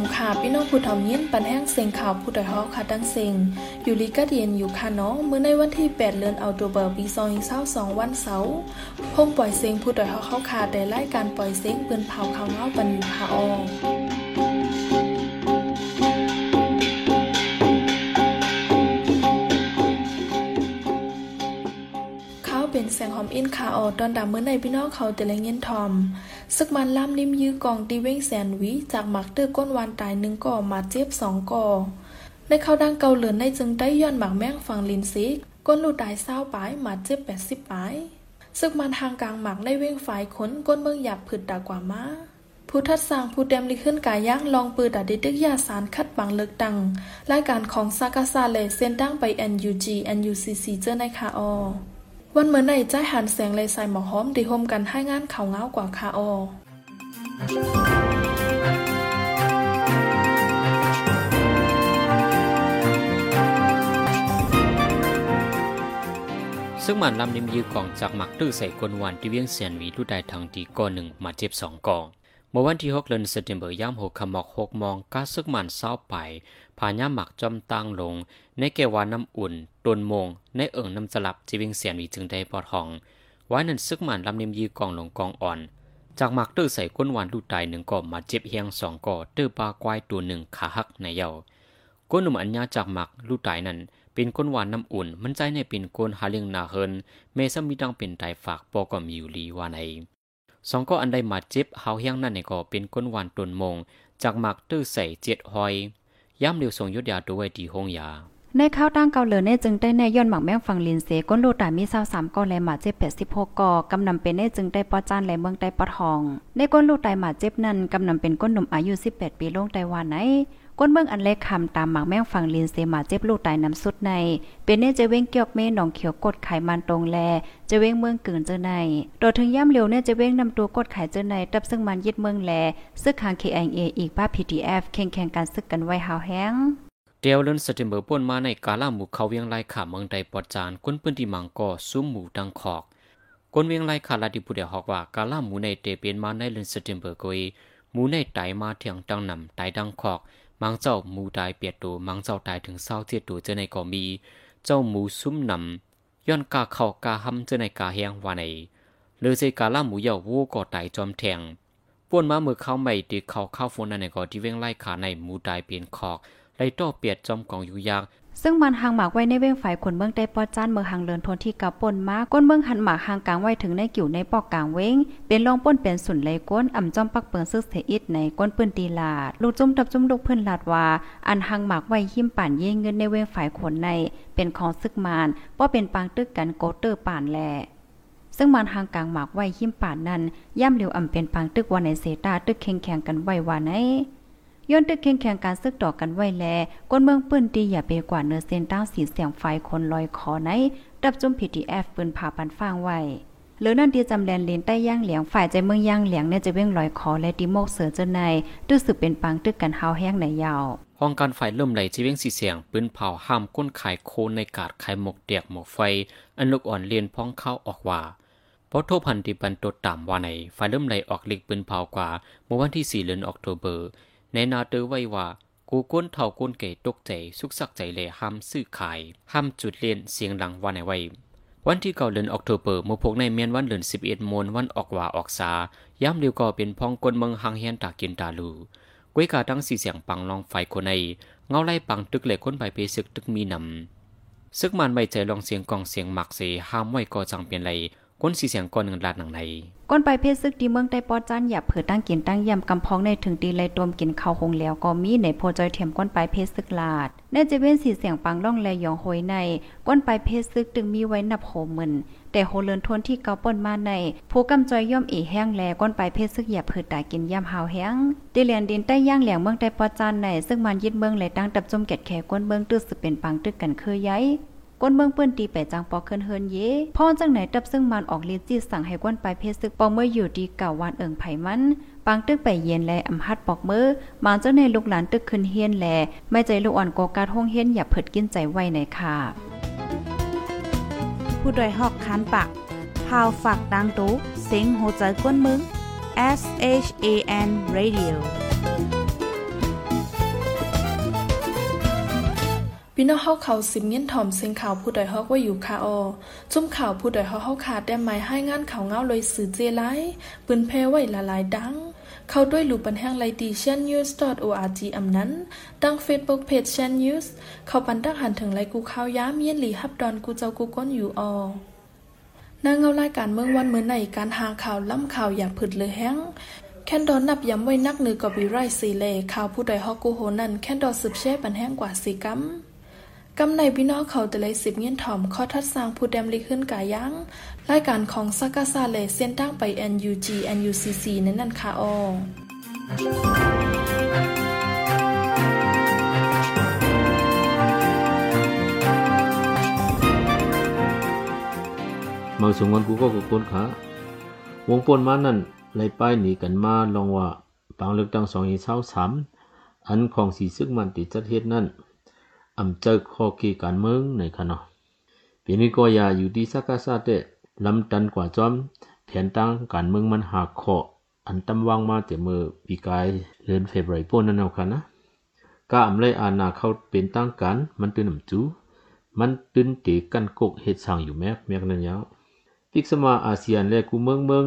งขาพี่น้องผู้ทำยินปันแห้งเสียงข่าวผู้ดอยฮอค่ะดังเสียงอยู่ลีกัดเย็นอยู่ค่ะเนาะเมื่อในวันที่ 8 เดือนเอาตัวเบอร์ปีซอยเศร้าสองวันเสาร์พงปล่อยเสียงผู้ดอยฮอเข้าค่ะแต่ไล่การปล่อยเสียงปืนเผาข่าวเงาปันอยู่ค่ะออ นแสงหอมอินคาออตอนดำเมื่อในพี่น้องเขาแต่ละเงินทอม ซึกมันล่ำนิ่มยื้อกองตีเว้งแสนวิจากหมักเตอร์ก้นวานตายหนึ่งก่อมาเจ็บสองก่อในเขาดังเกาเหลือนในจึงได้ย้อนหมักแม่งฝั่งลินซิกก้นลูตายเศร้าปลายมาเจ็บแปดสิบปลายซึกมันทางกลางหมักได้เว้งฝ่ายขนก้นเมืองหยับผึดดากว่ามาผู้ทัดสร้างผู้เต็มลิขึ้นกายย่างลองปืนดัดดิตึกยาสารคัดบังเลิกตังรายการของซากาซาเลเซนตั้งไป NUG NUCC เจอในคาออ วันเมื่อในใจหันแสงเลยใส่หมอหอมดีโฮมกันให้งานเขาเงากว่าคาออซึ่งมันลำนิมยือกองจากหมักตื้อใส่กวนวันที่เวียงเสียนวีลูได้ทางดีก่อหนึ่งมาเจ็บสองกอง เมื่อวันที่หกเดือนเซปเทมย่ำหกขมอกหกมองก้าซึกมันเศร้าไป ผ่าย่าหมักจอมตั้งลง ในแกวาน้ำอุ่นตนมง ในเอิงน้ำสลับจีวียงเสียนวีจึงได้ปอทองไว้นั้นซึกมันลำนิมยือกองหลงกองอ่อน จากหมักตื้อใส่ก้นหวันลูกตายหนึ่งก่อมาเจ็บเฮียงสองก่อตื้อปลาควายตัวหนึ่งขาหักในเยาก้นหนุ่มอัญญาจากหมักลูกตายนั้นเป็นก้นหวานน้ำอุ่น มันใจในเป็นก้นหาเลียงนาเฮินเมซมีดังเป็นไตฝากปอก็มีอยู่ลีวาในสองก็อันใดมาเจ็บเฮาเฮียงนั่นในก็เป็นก้นหวานตนมง จากหมักตื้อใส่เจ็ดหอย ย่ำเร็วส่งยศยาด้วยดีหงยาในข้าวตั้งเกาเหลือเนจึงได้แนย้อนหมักแมงฟังลินเสก้นโลตามีเศร้าสามก้อแลหมาเจ็บแปดสิบหกกอกำนำเป็นเนจึงได้ปอจานแลเมืองได้ปอทอง ในก้นโลตายหมาเจ็บนั้นกำนำเป็นก้นหนุ่มอายุสิบแปดปีลงไต้หวันไหน ก้นเมืองอันเล็กคำตามหมักแมงฟังลินเสมาเจ็บลูกตายน้ำสุดใน เป็นเน่จะเว้งเกี่ยวเมหนองเขียวกดไขมันตรงแล จะเว้งเมืองเกินเจอในโดยถึงย่ำเร็วเน่จะเว้งนำตัวกดไขเจอในตับซึ่งมันยึดเมืองแล ซึกคาง KNA อีกป้า PTF แข่งแข่งการซึกกันไว้หาวแห้งเดียวเลินสเตมเบอร์ป่นมาในกาล่าหมู่เขาเวียงไล่ขาเมืองใดปอดจานก้นปืนที่มังก่อซุ้มหมู่ดังขอกก้นเวียงไล่ขาลาดิผู้เดียวฮอกว่ากาล่าหมู่ในเตเปียนมาในเลินสเตมเบอร์กวยหมู่ในไตมาเถียงดังนำไตดังขอก มังเจ้าหมูตายเปียดตัวมังเจ้าตายถึงเศร้าเทียดตัวเจอในก็มี เจ้าหมูซุ้มนำย้อนกาเข้ากาหำเจอในกาแหงวาในหรือเจกาล่าหมูเหย่าวูก่อตายจอมแทงป้วนมาเมื่อเข้าไม่ตีเขาเข้าฝนนั่นในก็ที่เว้งไล่ขาในหมูตายเปลี่ยนขอกไล่ต้อเปียดจอมกองอยู่ยาก ซึ่งมันหางหมากไว้ในเว้งฝ่ายคนเมืองได้ปอจ้านเมืองหางเลินทนที่กับปนมาก้นเมืองหันหมากหางกลางไว้ถึงในกิ่วในปอกกลางเว้ง เป็นรองป้นเป็นสุนเลยก้นอ่ำจอมปักเปิงซึกเสอิดในก้นปืนตีลาด ลูกจุ้มทับจุ้มลูกเพื่อนลาดว่า อันหางหมากไว้หิ้มป่านเย่เงินในเว้งฝ่ายคนใน เป็นของซึกมานป้อเป็นปางตึกกันโกเตอร์ป่านแลซึ่งมันหางกลางหมากไว้หิ้มป่านนั้นย่ำเร็วอ่ำเป็นปางตึกวันในเซตาตึกแข่งแข่งกันไว้ว่าไหน ย้อนตึกแข่งแข่งการซึกต่อกันไว้แลก้นเมืองปืนตีอย่าไปกว่าเนื้อเส้นตั้งสีเสียงไฟคนลอยคอไหนดับจุ่ม PTF ปืนผ่าปันฟางไว้หรือนั่นที่จำแลนเลนใต้ย่างเหลียงฝ่ายใจเมืองย่างเหลียงเนี่ยจะเว้งลอยคอและดิโมกเสือเจ้าในตึกสืบเป็นปังตึกกันเฮาแห้งในยาวห้องการไฟเริ่มไหลจีเว้งสีเสียงปืนเผาห้ามก้นขายโคในกาดขายหมกเดียกหมกไฟ อันลูกอ่อนเลียนพ้องเข้าออกว่าเพราะโทพันธิบันตดต่ำว่าในไฟเริ่มไหลออกล็กปืนเผากว่าเมื่อวันที่4เดือนออกโทเบอร์ ในนาเตอไว้ว่ากูก้นเท่าก้นเก๋ตกใจสุกสักใจเลยห้ามซื้อขายห้ามจุดเลียนเสียงดังว่าในไว้ วันที่เก่าเดือนออกโทเบอร์มื่อพกในเมียนวันเดือนสิบเอ็ดมนวันออกว่าออกสาย้ำเดียวก็เป็นพองกลเมืองหังเฮียนตากินตาลูก้วยกาตั้งสี่เสียงปังลองไฟคนในเงาไล่ปังตึกเหล็กคนใบเพศึกตึกมีนำซึกมันไม่ใจลองเสียงกองเสียงหมักเสห้ามไว้ก็จังเปลี่ยนไร ก้นสีเสียงก้นเงินลาดหนังในก้นไปเพศซึกดีเมืองใต้ปอจันอย่าเผือตั้งกินตั้งย่ำกำพองในถึงตีเลยตวมกินข้าวหงแล้วก็มีในโพจอยเทียมก้นไปเพศซึกลาดในจะเว้นสีเสียงปังล่องแลยองโหยใน ก้นไปเพศซึกตึงมีไว้นับโหมื่นแต่โหเลินทวนที่เกาป่นมาใน ผู้กำจอยย่อมเอแห้งแลก้นไปเพศซึกอย่าเผือตากินย่ำหาวแห้งตีเลียนดินใต้ย่างแหลงเมืองใต้ปอจันในซึ่งมันยึดเมืองเลยตั้งตับจมแกดแขก้นเมืองตื้อสึเป็นปังตึกกันคือย้าย ก้นเมืองเปื้นตีไปจังปอเคินเฮินเย่พ่อจังไหนตับซึ่งมันออกเลียจีสั่งให้ก้นไปเพซึกปอเมื่ออยู่ดีเก่าวันเอิงไผมันปางตึกไปเย็นแลอำฮัดปอกมือมาเจ้าในลูกหลานตึกขึ้นเฮียนแลไม่ใจลูกอ่อนโกกาท่งเฮียนอย่าเผิดกินใจไว้ในค่ะ ผู้ดยหอกคันปากพาวฝากดังตู้เซ็งโหใจก้นมึง S H A N Radio พี่น้องเฮาเขาสิมเงินถ่อมเสียงข่าวผู้ใดฮอกว่าอยู่คาออจุ่มข่าวผู้ใดฮอกเฮาขาดได้หมายให้งานข่าวเงาเลยสื่อเจไลปืนแพ้ไว้ละลายดัง เข้าด้วยหลูปันแห้งไลตีเชน news.org อำนั้นตั้ง Facebook Page เชน news เขาปันดักหันถึงไลกูข่าวย้าเมียนหลีฮับดอนกูเจ้ากูก้นอยู่ออนางเงารายการเมืองวันเมื่อในการหาข่าวล่ำข่าวอย่าผึดเลยแห้งแคนดอนนับย้ำไว้นักหนือกบีไรสีเลข่าวผู้ใดฮอกกูโหนั่นแคนดอสืบเช่ปันแห้งกว่าสีกัม กำในพี่น้องเขาแต่เลยสิบเงี้ยนถ่อมข้อทัดสร้างผู้แดมลิขึ้นกายังรายการของซักกาซาเลเส้นตั้งไป NUG NUCC นั่นนั่นค่ะออมาสงวนกูก็กุคนขาวงปนมานั่นไล่ป้ายหนีกันมาลองว่าปังเลือกตั้งสองอีเช้าสามอันของสีซึกมันติดจัดเฮ็ดนั่น อำเจอข้อกีการเมืองในขณะปีนี้ก็อย่าอยู่ที่สักกาซาเตลำตันกว่าจอมแผนตั้งการเมืองมันหักขออันตำวางมาแต่เมื่อปีกายเดือนเฟบรุยป่นนั่นเอาค่ะนะกาอำไลอาณาเข้าเป็นตั้งการมันตื่นนำจูมันตื่นตีกันกกเฮ็ดสร้างอยู่แมกแมกนั่นยาวปิกสมาอาเซียนและกูเมืองเมือง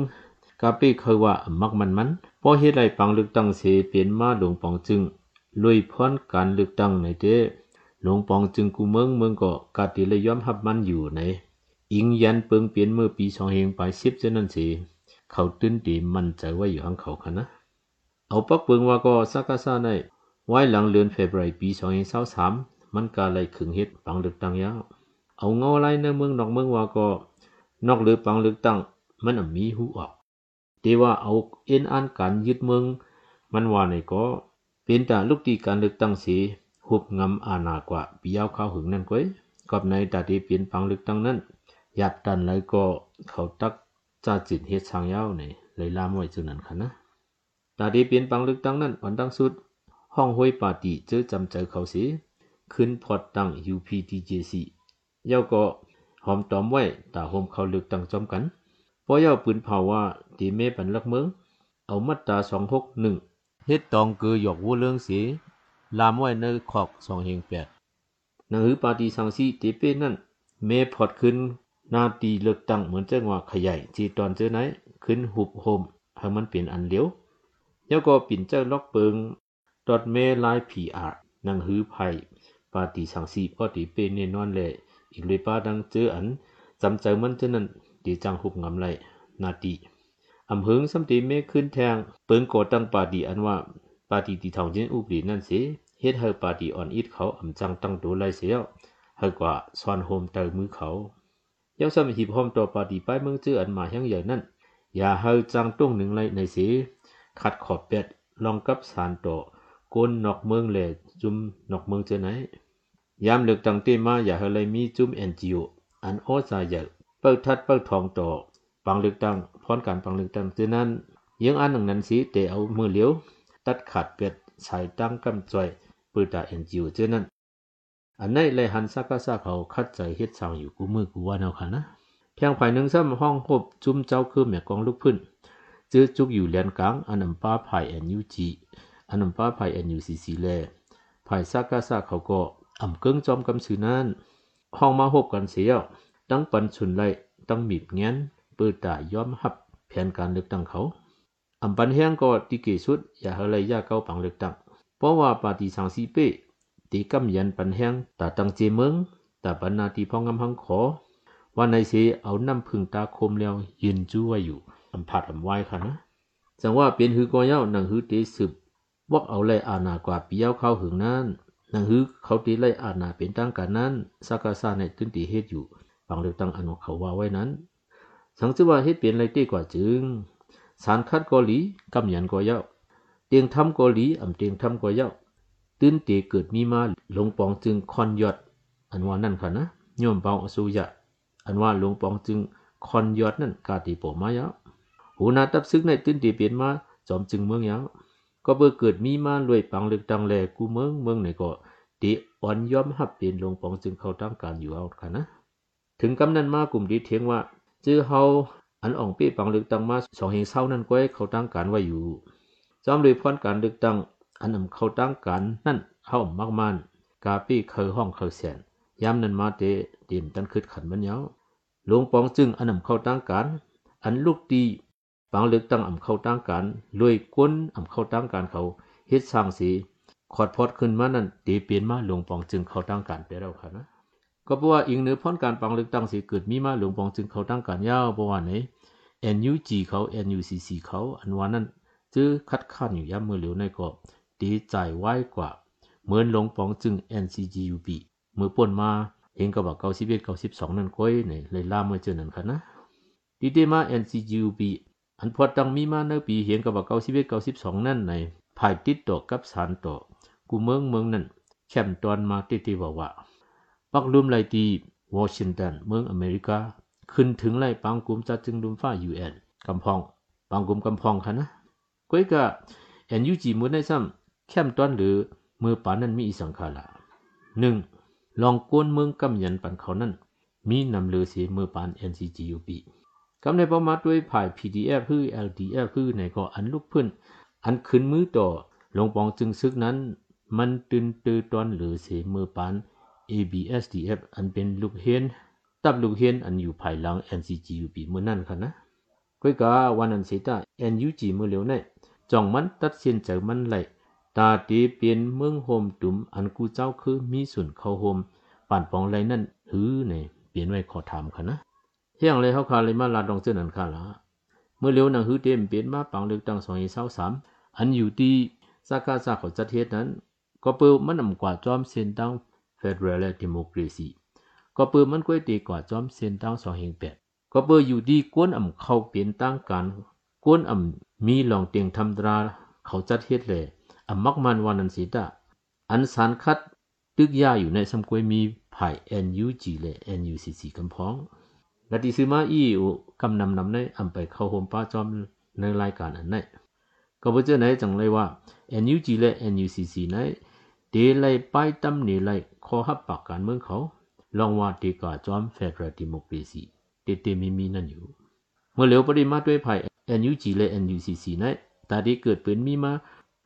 กาเป้เคยว่ามักมันมันพอเฮ็ดไรปังเลือกตั้งเสเป็นมาหลวงปองจึงลุยพรการเลือกตั้งในเด้ หลวงปองจึงกูเมืองเมืองก็กาติเลยย้อมรับมันอยู่ในอิงยันเปิงเปลี่ยนเมื่อปี2เฮงไป10จนั้นสิเขาตื่นตีมันใจไว้อยู่ข้างเขาคะนะ เอาปักเปิงว่าก็สักกะซาในไว้หลังเดือนเฟบรุยปี2เฮง23มันกาเลยขึงเฮ็ดปังเลือกตั้งยาวเอาเงาไรในเมืองนอกเมืองว่าก็นอกหรือปังเลือกตั้งมันมีหูออกแต่ว่าเอาเอ็นอ่านการยึดเมือง มันว่าในก็เป็นแต่ลูกตีการเลือกตั้งสี หุบงำอาณากว่าปียาวข้าหึงนั่นก้อยกับในตาที่เปลี่ยนปังลือกตั้งนั้นหยัดตันเลยก็เขาตักจ้าจิตเฮ็ดทางยาวในเลยลามว้จุนันค่ะนะตาที่เปลี่ยนปังลือกตั้งนั้นวันตั้งสุด ห้องห้วยปาติเจอจำใจเขาสีขึ้นพอดตั้ง UPTJC เย้าก็หอมตอมไว้ตาโฮมเขาเลือกตั้งจอมกันพอเย้าปืนเผาว่าตีเมปันลักเมืองเอามัตรา261เฮ็ดตองเกือหยอกวัวเรื่องสีามไว้ในขอก2เฮง8หนังหือปาตีสังสีเตเป้นั่นเมพอดขึ้นนาตีเลือกตั้งเหมือนจังว่าขยายจีตอนเจอไหนขึ้นหุบโฮมให้มันเป็นอันเลี้ยวเย้าก็ปิ่นเจ้าล็อกเปิงดอดเมลายผีอาหนังหือไผ่ปาตีสังสีพอตีเป้แน่นอนแหละอีกเลยป้าดังเจออันจำใจมันเจนั้นดีจังหุบงำไรนาตีอำเพิงสำตีเมขึ้นแทงเปิงก่อตั้งปาดีอันว่า ปาดีตีทองจินอุบลีนั่นสิเฮ็ดให้ปาดีอ่อนอิดเขาอำจังตั้งตัวไลเสียให้กว่าซอนโฮมเตอมือเขายาวสำหิบหอมต่อปาดีป้ายเมืองเจออันมายังใหญ่นั่นอย่าให้จังต้งหนึ่งไรในสิขัดขอบเป็ดลองกับสารต่อก้นนอกเมืองแหลจุมนอกเมืองเจอไหนยามเลือกตั้งเตมาอย่าให้เลยมีจุ่ม NGO อันโอซาอย่เปิดทัดเปิดทองต่อปังเลือกตั้งพร้อมการปังเลือกตั้งเจนั้นยังอันหนึ่งนั้นสิเตเอามือเลี้ยว ตัดขาดเป็ดใส่ตั้งกำจอยปืตา NGO เจนั้นอันไหนเลยหันซักกะซาเขาคัดใจเฮ็ดสางอยู่กูมือกูว่าแนวค่ะนะเพียงภายหนึ่งซ้ำห้องคบจุ่มเจ้าคือแม่กองลูกพื้นจื้อจุกอยู่เลียนกลางอันนำป้าภาย NUG อันนำป้าภาย NUCC แลภายซักกะซาเขาก็อ่ำเกิงจอมกำสือนั้นห้องมาหบกันเสียตั้งปันชุนไลตั้งมีบเงี้ยนปิดตายอมหับแผนการเลือกตั้งเขา อำปันแห้งก็ที่เกสุดอย่าให้เลยยาเก้าปังเลือกตั้งเพราะว่าปฏิสังสีเป้ตีกำยันปันแห้งตาตังเจเมืองตาปันนาทีพองกำหังขอ ว่าในเสเอาน้ำพึ่งตาคมแล้วยืนจู้ไว้อยู่อำผัดอำไหวค่ะนะจังว่าเป็นหือกอเย้าหนังหือเตสืบวอกเอาเลยอาณากว่าปีเย้าเข้าหึงนั้นหนังฮือเขาตีไล่อาณาเป็นตั้งการนั้นสักกาซาในตื้นตีเฮ็ดอยู่บางเลือกตั้งอันเขาว่าไว้นั้นสังเสืว่าเฮ็ดเปลี่ยนไรตีกว่าจึง สารคัดกอหลีกำยันกอเย้าเตียงทำกอหลีอำเตียงทำกอเย้าตื้นเตีเกิดมีมาหลงปองจึงคอนยอด อันว่านั่นค่ะนะโยมเปาอสุยะ อันว่าหลวงปองจึงคอนยอดนั่นกาติโปมายาหูนาตับซึกในตื้นเตีเปลี่ยนมาจอมจึงเมืองยาวก็เบื่อเกิดมีมารวยปังเลือกตังแลกูเมืองเมืองไหนก็ดีอ่อนยอมหับเปลี่ยนหลงปองจึงเข้าตั้งการอยู่เอาค่ะนะ ถึงกำนั้นมากลุ่มดีเทียงว่า จื้อเฮา อันอ่องป้ปังลือกตังมาสองเฮงเศร้านั่นก็ให้เขาตั้งการไว้อยู่จอมเลยพรการลือกตังอันนำเขาตั้งการนั่นเฮามากมันกาปี้เคยห้องเคยแสนยามนั้นมาเตเต็มตันคึดขันมันเยาหลวงปองจึงอันนำเขาตั้งการอันลูกตีปางลือกตั้งอำเขาตั้งการลวยก้นอำเขาตั้งการเขาเฮ็ดสร้างสีขอดพอดขึ้นมานั่นตีเปลี่ยนมาหลวงปองจึงเขาตั้งการไปแล้วค่ะนะ ก็เพราะว่าอิงเหนือพ้นการปังเลือกตั้งสิเกิดมีมาหลวงปองจึงเขาตั้งการยาวเพราะว่าไหน NUG เขา NUCC เขาอันวานั้นจื้อคัดค้านอยู่ย่ำมือเหลียวในก็ดีใจไหวกว่า เหมือนหลวงปองจึง NCGUB มือป่นมาเองก็บอกเก้าสิบเอ็ดเก้าสิบสองนั่นก้อยในเลยล่าเมื่อเจอนั่นค่ะนะดีเดมา NCGUB อันพอดังมีมาในปีเห็นก็บอกเก้าสิบเอ็ดเก้าสิบสองนั่นในภายติดต่อกับสารต่อกูเมืองเมืองนั่นแคมตอนมาติดๆว่าว่า ปักลุมไลตีวอชิงตันเมืองอเมริกา ขึ้นถึงไลปังกุมจัดจึงดุมฟ้า UN กำพองปังกุมกำพองค่ะนะก้อยก็แอนยูจีมือในซ้ำแคมตอนหรือมือปานนั้นมีอีสังขาละหนึ่งลองกวนเมืองกำยันปันเขานั้นมีนำเลือเสียมือปาน NCGUB กำในประมาทด้วยผ่าย PDF พือ LDF พือในก็อันลุกพื้น อันขึ้นมือต่อลงปองจึงซึกนั้น มันตื่นตือตอนหรือเสียมือปาน ABSDF อันเป็นลูกเฮียนตับลูกเฮียนอันอยู่ภายหลัง NCGUB เมื่อนั้นค่ะนะก้อยกาวันอันเสตา NUG เมื่อเร็วในจ่องมันตัดเสินใจมันไหลตาตีเปลี่ยนเมืองโฮมตุมอันกูเจ้าคือมีส่วนเข้าโฮมป่านปองไรนั่นหือในเปลี่ยนไว้ขอถามค่ะนะเฮียงเลยเฮาคาเลยมาลาดองเสื้อนันค่ะละเมื่อเร็วนังหือเต็มเปลี่ยนมาปังเลือกตั้ง2023อันอยู่ที่สากาสาเขาจัดเฮ็ดนั้น ก็เปิลมันนำกว่าจอมเส้นตั้ง Federal Democracy ก็เปิดมันก้อยตีกว่าจอมเส้นตั้ง208ก็เปิดอยู่ดีกวนอ่ำเข้าเปลี่ยนตั้งการกวนอ่ำมีลองเตียงทำตราเขาจัดเฮ็ดเลยอ่ำมักมันวานันสีตาอันสารคัดตึกยาอยู่ในสำกวยมีภาย NUG และ NUCC กำพ้องและที่ซื้อมาอีอูกำนำนำในอ่ำไปเข้าโฮมป้าจอมในรายการอันไหนก็บ่เจอไหนจังเลยว่า NUG และ NUCC ใน เดลัยไปตำหนีไลขอฮับปากการเมืองเขาลองว่าตีกาจอม Federal Democracy เตเตมีมีนั่นอยู่ เมื่อเหลียวปริมาด้วยภาย NUG และ NUCC ในตาดีเกิดเป็นมีมา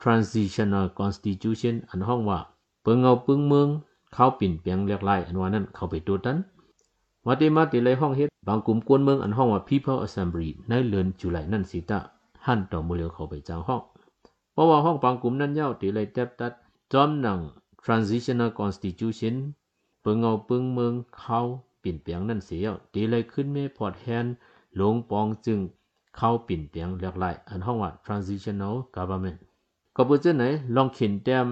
transitional constitution อันห้องว่า เปิงเอาปึงเมือง เขาปิ่นเปียงเรียกไล่อันว่านั้นเขาไปตัวนั้นมาติมาติเลยห้องเฮ็ด บางกลุ่มกวนเมืองอันห้องว่า people assembly ในเลือนจุไลนั่นสิตะหันต่อมือเหลียวเขาไปจางห้อง เพราะว่าห้องบางกลุ่มนั้นเย้าติเลยแทบตัด จอมหนัง transitional constitution เปิงเอาปึงเมืองเขาปิ่นเปียงนั่นเสียตีเลยขึ้นเมพอดแฮนหลงปองจึงเข้าปิ่นเปียงเรียกไล่อันห้องว่า transitional government ก็บ่เจอไหนลองเข็นแต้ม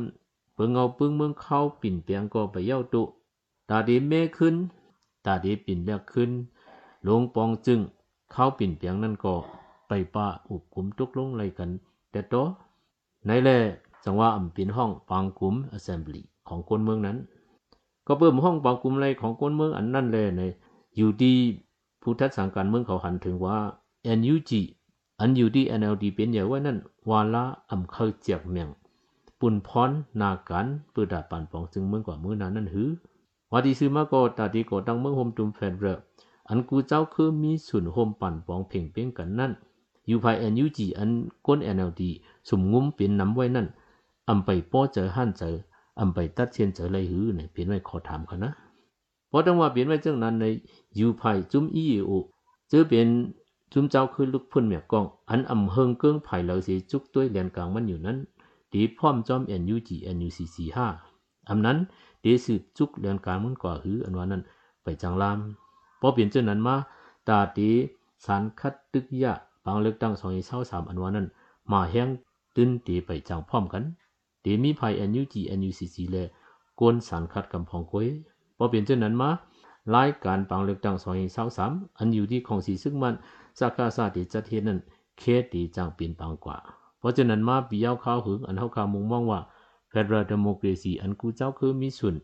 เปิงเอาปึงเมืองเข้าปิ่นเปียงก็ไปเย้าตุตาดีเมขึ้น ตาดีปิ่นเลียกขึ้นหลวงปองจึงเข้าปิ่นเปียงนั่นก็ไปป้าอุบกุมตุกลงไรกัน แต่โตในแล จังว่าอำปินห้องปางกุม assembly ของคนเมืองนั้น ก็เปิ่มห้องปางกุมไรของคนเมืองอันนั่นแลในอยู่ที่ผู้ทัดสังการเมืองเขาหันถึงว่า NUG อันอยู่ที่ NLD เป็นอย่างว่านั่นวาละอำเคยเจียกเมียงปุ่นพรนากันปืดดาปันปองจึงเมืองกว่าเมืองนั้นนั่นหือว่าที่ซื้อมาก็ตาดีก็ตั้งเมืองโฮมตุมแฟนเรอันกูเจ้าคือมีส่วนโฮมปั่นปองเพ่งเป้งกันนั่นอยู่ภาย NUG อันก้น NLD สมงุ้มเป็นน้ำไว้นั่น อำไปป้อเจอหั่นเจออำไปตัดเชียนเจอไรหือเนี่ยเปลี่ยนไว้ขอถามเขานะเพราะตั้งว่าเปลี่ยนไว้จังนั้นในยู่ภายจุ้มอีโอเจอเป็นจุ้มเจ้าคือลูกพุ่นเมียกอง อันอำเฮิงเกิ้งไผ่เหล่าสีจุกด้วยเลียนกลางมันอยู่นั้นดีพร้อมจอม NUG NUCC 5อำนั้นดีสืบจุกเลียนกลางมันกว่าหืออันว่านั้นไปจังลามพอเปลี่ยนเจ้านั้นมาตาตีสารคัดตึกยะบางเลือกตั้งสองเศร้าสามอันว่านั้นมาแห้งตื้นตีไปจังพร้อมกัน ตีมีภาย NUG NUCC และกวนสารคัดกำพองกวยพอเปลี่ยนเจ้านั้นมารายการปังเลือกตั้งสองเศร้าสามอันอยู่ที่ของสีซึ่งมันสากาซาติจัดเทนั้นเคตีจังเปลี่ยนปังกว่า เพราะฉะนั้นมาปียาวข้าวหึงอันเฮาคามุงมองว่า Federal Democracy อันกูเจ้าคือมีส่วน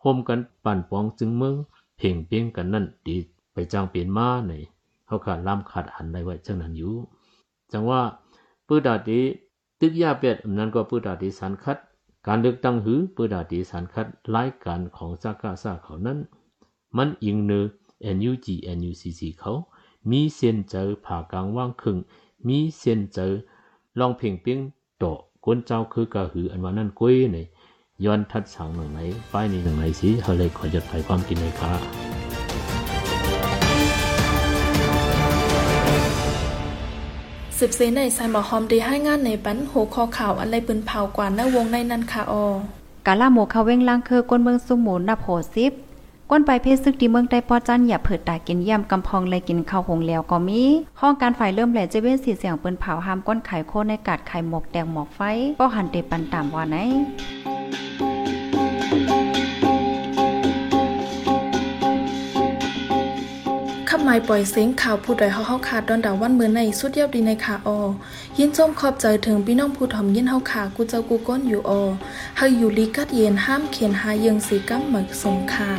โฮมกันปั่นปองจึงเมืองเพ่งเป้งกันนั่นดีไปจังเปลี่ยนมาในเขาขาดล่ำขาดหันได้ไว้จังนั้นอยู่จังว่าปื้ดาดี ตึกยาเป็ดนั้นก็ปื้ดาดีสันคัด การเลือกตั้งหือปื้ดาดีสันคัดรายการของซากาซาเขานั้น มันอิงเนือ NUG NUCC เขา มีเส้นเจอผ่ากลางว่างครึ่ง มีเส้นเจอลองเพ่งเป้งโตก้นเจ้าคือกะหืออันว่านั่นกุ้ยในย้อนทัดสังหนึ่งไหนป้ายนี้หนึ่งไหนสิเขาเลยขอจดไฟความกินเลยค่ะ สิบเซในใส่หมอหอมดีให้งานในปันหัวคอข่าวอะไรปืนเผากว่าหน้าวงในนันคาออกาล่าหมูเขาเว้งล่างคือก้นเมืองสุหมูนับโหสิบก้นไปเพศซึกดีเมืองใต้ปอจันอย่าเผิดตากินย่ำกำพองเลยกินข้าวหงแล้วก็มีห้องการไฟเริ่มแหล่จะเว้นสีเสียงปืนเผาหามก้นไข่โคในกาดไข่หมกแดงหมอกไฟป้อหันเตปันตามว่าไหน ขับไม้ปล่อยเสียงข่าวผู้ใดเฮาเฮาขาดดอนดาวันเมื่อในสุดเยียบดีในขาออ ยินชมขอบใจถึงพี่น้องผู้ถ่อมยินเฮาขากูเจ้ากูก้นอยู่ออเฮาอยู่ลีกัดเย็นห้ามเขียนหาเยิงสีกัมหมึกสงคา